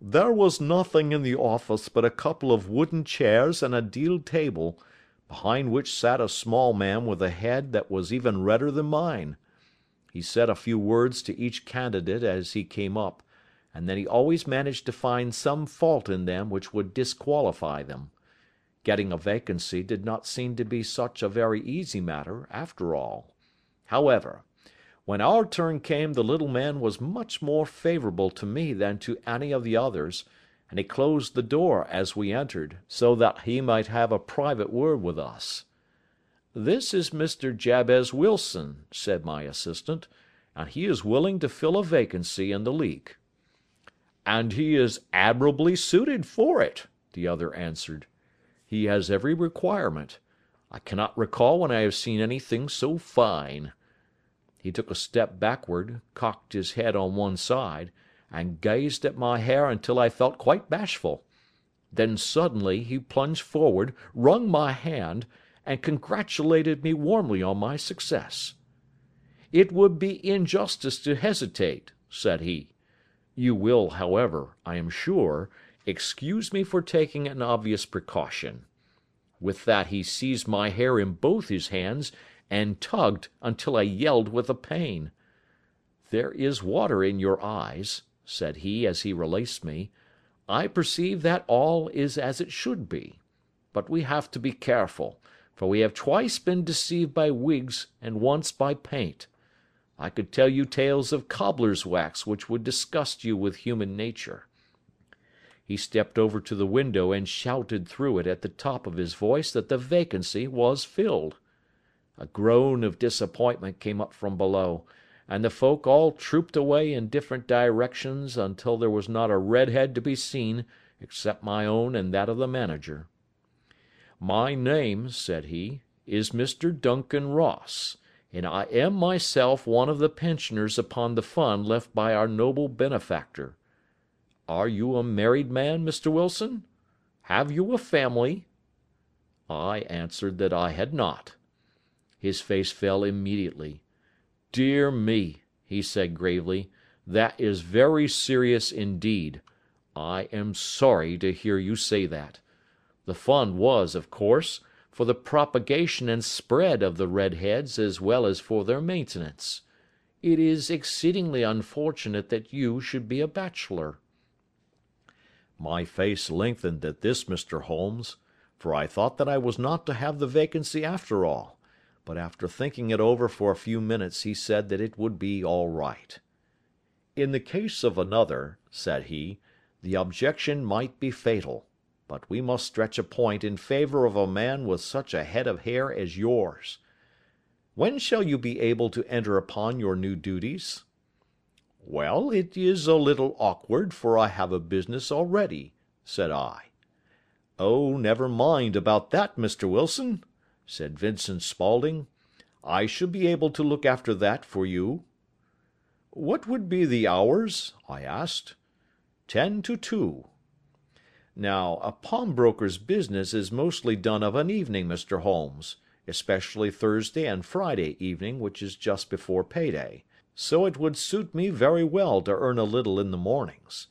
There was nothing in the office but a couple of wooden chairs and a deal table, behind which sat a small man with a head that was even redder than mine. He said a few words to each candidate as he came up, and then he always managed to find some fault in them which would disqualify them. Getting a vacancy did not seem to be such a very easy matter, after all. However, when our turn came the little man was much more favourable to me than to any of the others, and he closed the door as we entered, so that he might have a private word with us. "This is Mr. Jabez Wilson," said my assistant, "and he is willing to fill a vacancy in the league." "And he is admirably suited for it," the other answered. "He has every requirement. I cannot recall when I have seen anything so fine. He took a step backward, cocked his head on one side, and gazed at my hair until I felt quite bashful. Then suddenly he plunged forward, wrung my hand, and congratulated me warmly on my success. "It would be injustice to hesitate," said he. "You will, however, I am sure, excuse me for taking an obvious precaution." With that he seized my hair in both his hands and tugged until I yelled with the pain. "There is water in your eyes," said he as he released me. "I perceive that all is as it should be. But we have to be careful, for we have twice been deceived by wigs and once by paint. I could tell you tales of cobbler's wax which would disgust you with human nature." He stepped over to the window and shouted through it at the top of his voice that the vacancy was filled. A groan of disappointment came up from below, and the folk all trooped away in different directions until there was not a red head to be seen except my own and that of the manager. "My name," said he, "is Mr. Duncan Ross, and I am myself one of the pensioners upon the fund left by our noble benefactor. Are you a married man, Mr. Wilson? Have you a family?" I answered that I had not. His face fell immediately. "Dear me," he said gravely, "that is very serious indeed. I am sorry to hear you say that. The fund was, of course, for the propagation and spread of the Red Heads as well as for their maintenance. It is exceedingly unfortunate that you should be a bachelor." My face lengthened at this, Mr. Holmes, for I thought that I was not to have the vacancy after all but after thinking it over for a few minutes he said that it would be all right. "In the case of another," said he, "the objection might be fatal, but we must stretch a point in favour of a man with such a head of hair as yours. When shall you be able to enter upon your new duties?" "Well, it is a little awkward, for I have a business already," said I. "Oh, never mind about that, Mr. Wilson said Vincent Spaulding. "I should be able to look after that for you." "What would be the hours?" I asked. "Ten to two." Now, a pawnbroker's business is mostly done of an evening, Mr. Holmes, especially Thursday and Friday evening, which is just before pay day, so it would suit me very well to earn a little in the mornings.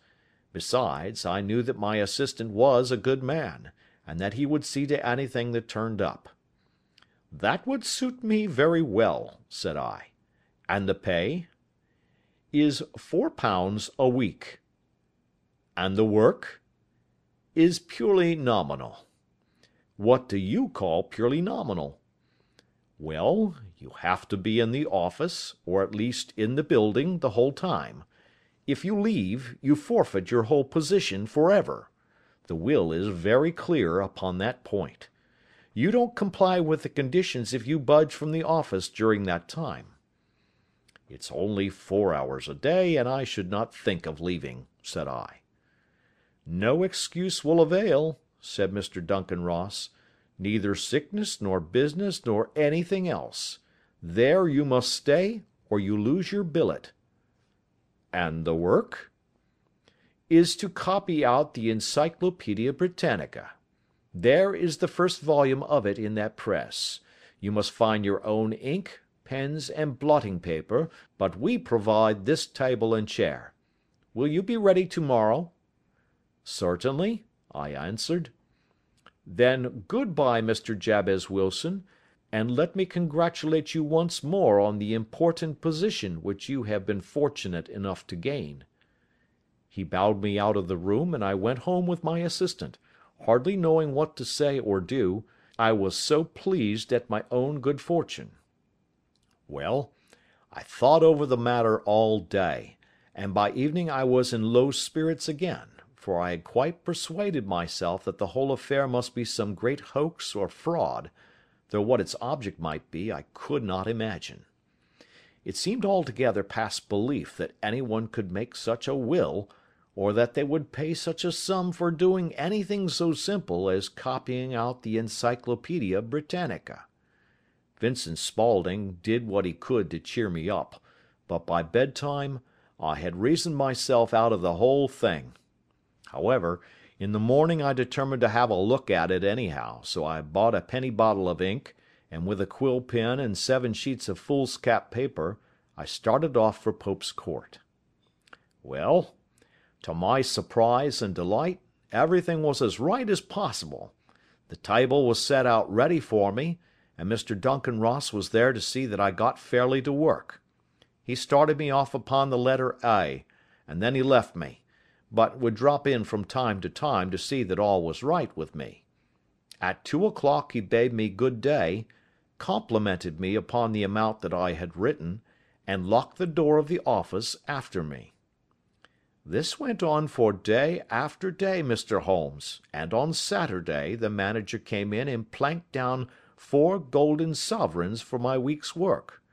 Besides, I knew that my assistant was a good man, and that he would see to anything that turned up. "That would suit me very well," said I. "And the pay?" "Is four pounds a week." "And the work?" "Is purely nominal." "What do you call purely nominal?" "Well, you have to be in the office, or at least in the building, the whole time. If you leave, you forfeit your whole position for ever. The will is very clear upon that point. You don't comply with the conditions if you budge from the office during that time." "It's only four hours a day, and I should not think of leaving," said I. "No excuse will avail," said Mr. Duncan Ross, "neither sickness nor business nor anything else. There you must stay, or you lose your billet." "And the work?" "Is to copy out the Encyclopaedia Britannica. There is the first volume of it in that press. You must find your own ink, pens, and blotting paper, but we provide this table and chair. Will you be ready to morrow?" "Certainly," I answered. "Then good bye, Mr. Jabez Wilson, and let me congratulate you once more on the important position which you have been fortunate enough to gain." He bowed me out of the room, and I went home with my assistant, hardly knowing what to say or do, I was so pleased at my own good fortune. Well, I thought over the matter all day, and by evening I was in low spirits again, for I had quite persuaded myself that the whole affair must be some great hoax or fraud, though what its object might be I could not imagine. It seemed altogether past belief that any one could make such a will or that they would pay such a sum for doing anything so simple as copying out the Encyclopaedia Britannica. Vincent Spaulding did what he could to cheer me up, but by bedtime I had reasoned myself out of the whole thing. However, in the morning I determined to have a look at it anyhow, so I bought a penny bottle of ink, and with a quill pen and seven sheets of foolscap paper I started off for Pope's Court. Well, to my surprise and delight, everything was as right as possible. The table was set out ready for me, and Mr. Duncan Ross was there to see that I got fairly to work. He started me off upon the letter A, and then he left me, but would drop in from time to time to see that all was right with me. At two o'clock he bade me good day, complimented me upon the amount that I had written, and locked the door of the office after me. This went on for day after day, Mr. Holmes, and on Saturday the manager came in and planked down four golden sovereigns for my week's work.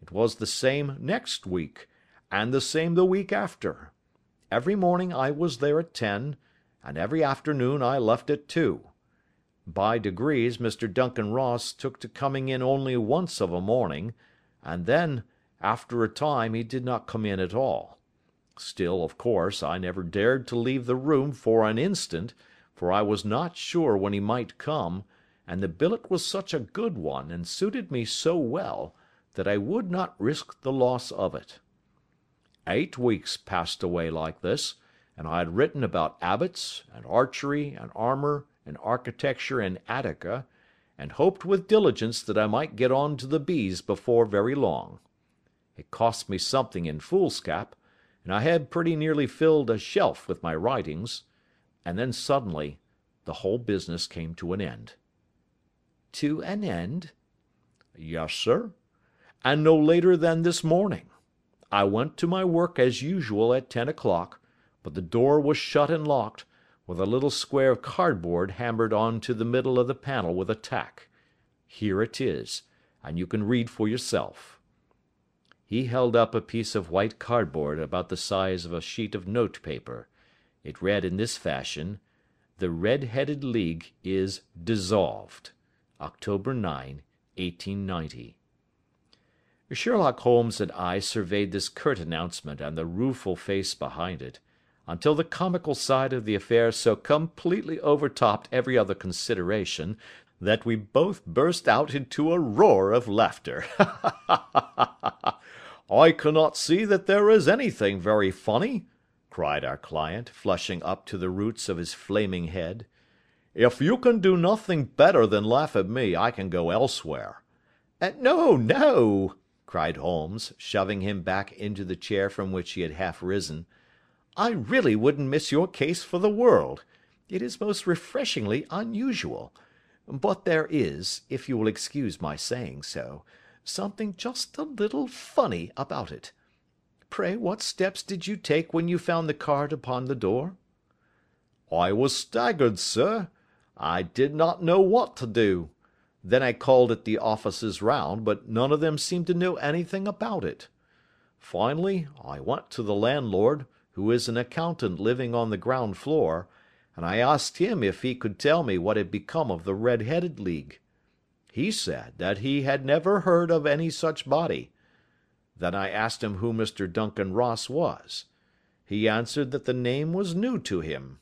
It was the same next week, and the same the week after. Every morning I was there at ten, and every afternoon I left at two. By degrees Mr. Duncan Ross took to coming in only once of a morning, and then, after a time, he did not come in at all. Still, of course, I never dared to leave the room for an instant, for I was not sure when he might come, and the billet was such a good one, and suited me so well, that I would not risk the loss of it. Eight weeks passed away like this, and I had written about abbots, and archery, and armour, and architecture in Attica, and hoped with diligence that I might get on to the bees before very long. It cost me something in foolscap, and I had pretty nearly filled a shelf with my writings, and then suddenly the whole business came to an end. To an end? Yes, sir, and no later than this morning. I went to my work as usual at ten o'clock, but the door was shut and locked, with a little square of cardboard hammered on to the middle of the panel with a tack. Here it is, and you can read for yourself. He held up a piece of white cardboard about the size of a sheet of note paper. It read in this fashion: "The Red headed League is dissolved. October 9, 1890." Sherlock Holmes and I surveyed this curt announcement and the rueful face behind it, until the comical side of the affair so completely overtopped every other consideration that we both burst out into a roar of laughter. "I cannot see that there is anything very funny," cried our client, flushing up to the roots of his flaming head. "If you can do nothing better than laugh at me, I can go elsewhere." Uh, "No, no!" cried Holmes, shoving him back into the chair from which he had half risen. "I really wouldn't miss your case for the world. It is most refreshingly unusual. But there is, if you will excuse my saying so something just a little funny about it. Pray what steps did you take when you found the card upon the door?" "I was staggered, sir. I did not know what to do. Then I called at the offices round, but none of them seemed to know anything about it. Finally, I went to the landlord, who is an accountant living on the ground floor, and I asked him if he could tell me what had become of the Red headed League. He said that he had never heard of any such body. Then I asked him who Mr. Duncan Ross was. He answered that the name was new to him.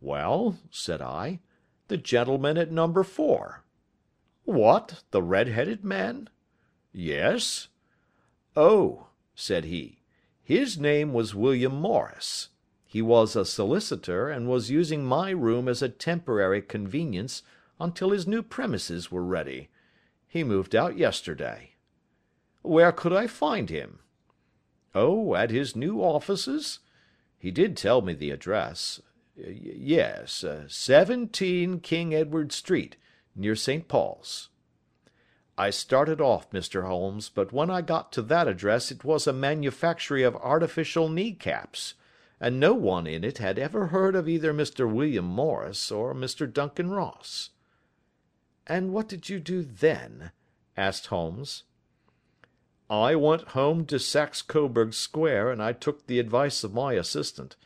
"Well," said I, "the gentleman at number four." "What, the red headed man?" "Yes." "Oh," said he, "his name was William Morris. He was a solicitor, and was using my room as a temporary convenience until his new premises were ready. He moved out yesterday. Where could I find him? Oh, at his new offices? He did tell me the address. Yes, uh, 17 King Edward Street, near St. Paul's. I started off, Mr. Holmes, but when I got to that address it was a manufactory of artificial knee caps and no one in it had ever heard of either Mr. William Morris or Mr. Duncan Ross. "And what did you do then?" asked Holmes. "I went home to Saxe Coburg Square and I took the advice of my assistant.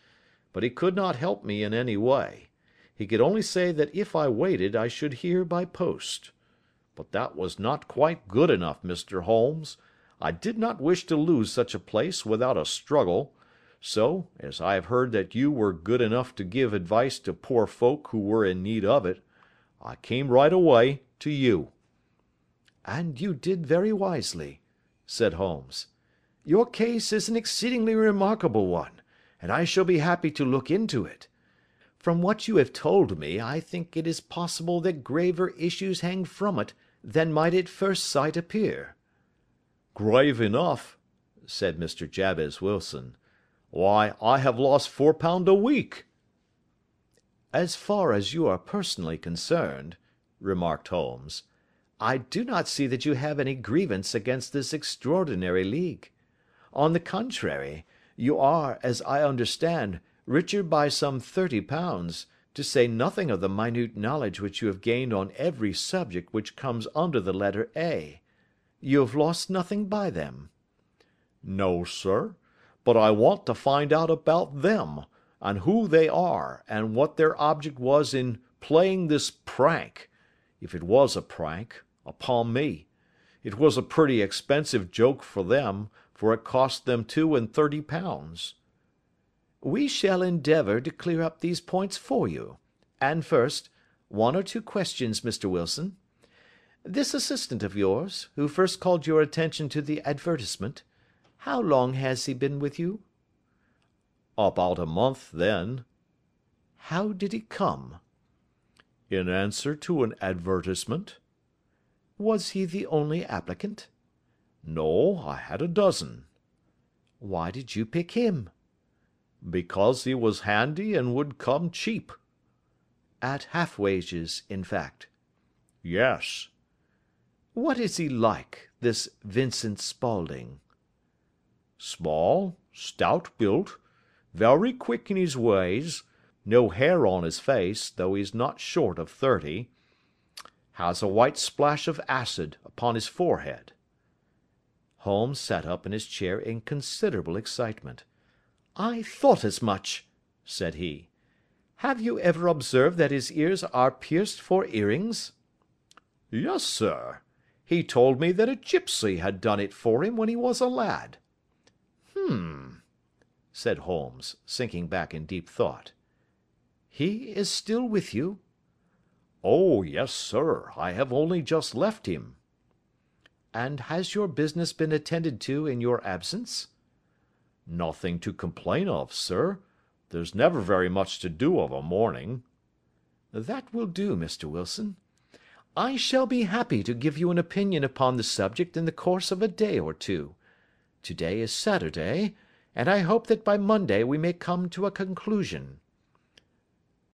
But he could not help me in any way. He could only say that if I waited I should hear by post. But that was not quite good enough, Mr. Holmes. I did not wish to lose such a place without a struggle. So, as I have heard that you were good enough to give advice to poor folk who were in need of it, I came right away to you." "And you did very wisely," said Holmes. "Your case is an exceedingly remarkable one, and I shall be happy to look into it. From what you have told me I think it is possible that graver issues hang from it than might at first sight appear." "Grave enough," said Mr. Jabez Wilson. Why, I have lost four pound a week." "As far as you are personally concerned," remarked Holmes, "I do not see that you have any grievance against this extraordinary league. On the contrary, you are, as I understand, richer by some thirty pounds, to say nothing of the minute knowledge which you have gained on every subject which comes under the letter A. You have lost nothing by them." "No, sir but I want to find out about them, and who they are, and what their object was in playing this prank if it was a prank upon me. It was a pretty expensive joke for them, for it cost them two and thirty pounds." "We shall endeavour to clear up these points for you. And first, one or two questions, Mr. Wilson. This assistant of yours, who first called your attention to the advertisement. How long has he been with you?" "About a month, then." "How did he come?" "In answer to an advertisement." "Was he the only applicant?" "No, I had a dozen." "Why did you pick him?" "Because he was handy and would come cheap." "At half wages, in fact?" "Yes." "What is he like, this Vincent Spaulding?" Small, stout built, very quick in his ways, no hair on his face, though he's not short of thirty. Has a white splash of acid upon his forehead." Holmes sat up in his chair in considerable excitement. "I thought as much," said he. "Have you ever observed that his ears are pierced for earrings?" "Yes, sir. He told me that a gipsy had done it for him when he was a lad. "Hum!" Said Holmes, sinking back in deep thought. "He is still with you?" "Oh, yes, sir. I have only just left him." "And has your business been attended to in your absence?" "Nothing to complain of, sir. There's never very much to do of a morning." "That will do, Mr. Wilson. I shall be happy to give you an opinion upon the subject in the course of a day or two. To day is Saturday, and I hope that by Monday we may come to a conclusion.